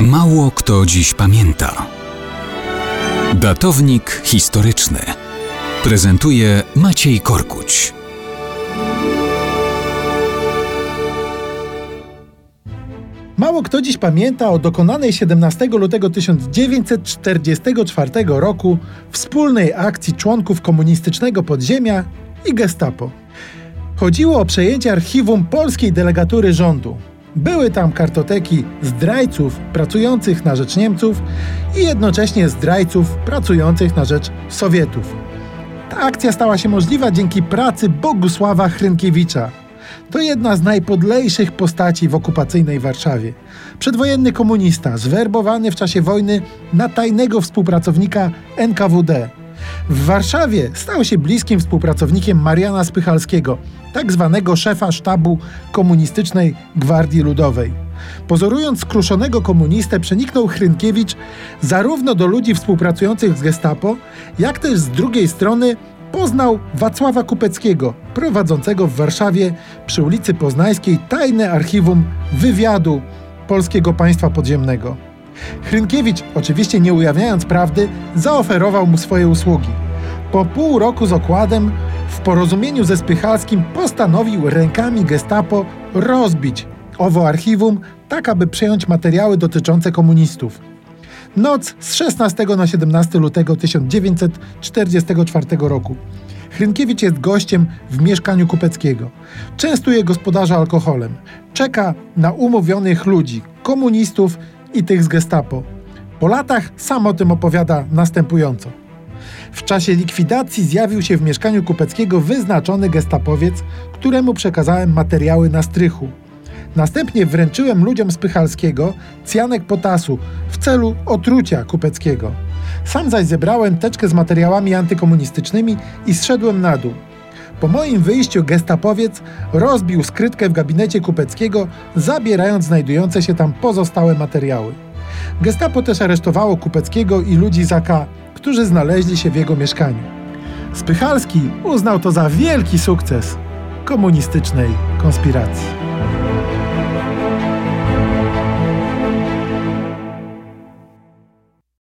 Mało kto dziś pamięta. Datownik historyczny prezentuje Maciej Korkuć. Mało kto dziś pamięta o dokonanej 17 lutego 1944 roku wspólnej akcji członków komunistycznego podziemia i Gestapo. Chodziło o przejęcie archiwum polskiej delegatury rządu. Były tam kartoteki zdrajców pracujących na rzecz Niemców i jednocześnie zdrajców pracujących na rzecz Sowietów. Ta akcja stała się możliwa dzięki pracy Bogusława Hrynkiewicza. To jedna z najpodlejszych postaci w okupacyjnej Warszawie. Przedwojenny komunista, zwerbowany w czasie wojny na tajnego współpracownika NKWD. W Warszawie stał się bliskim współpracownikiem Mariana Spychalskiego, tak zwanego szefa sztabu komunistycznej Gwardii Ludowej. Pozorując skruszonego komunistę, przeniknął Hrynkiewicz zarówno do ludzi współpracujących z Gestapo, jak też z drugiej strony poznał Wacława Kupeckiego, prowadzącego w Warszawie przy ulicy Poznańskiej tajne archiwum wywiadu Polskiego Państwa Podziemnego. Hrynkiewicz, oczywiście nie ujawniając prawdy, zaoferował mu swoje usługi. Po pół roku z okładem, w porozumieniu ze Spychalskim, postanowił rękami Gestapo rozbić owo archiwum, tak aby przejąć materiały dotyczące komunistów. Noc z 16 na 17 lutego 1944 roku. Hrynkiewicz jest gościem w mieszkaniu Kupeckiego. Częstuje gospodarza alkoholem. Czeka na umówionych ludzi, komunistów i tych z Gestapo. Po latach sam o tym opowiada następująco. W czasie likwidacji zjawił się w mieszkaniu Kupeckiego wyznaczony gestapowiec, któremu przekazałem materiały na strychu. Następnie wręczyłem ludziom z Pychalskiego cjanek potasu w celu otrucia Kupeckiego. Sam zaś zebrałem teczkę z materiałami antykomunistycznymi i zszedłem na dół. Po moim wyjściu gestapowiec rozbił skrytkę w gabinecie Kupeckiego, zabierając znajdujące się tam pozostałe materiały. Gestapo też aresztowało Kupeckiego i ludzi z AK, którzy znaleźli się w jego mieszkaniu. Spychalski uznał to za wielki sukces komunistycznej konspiracji.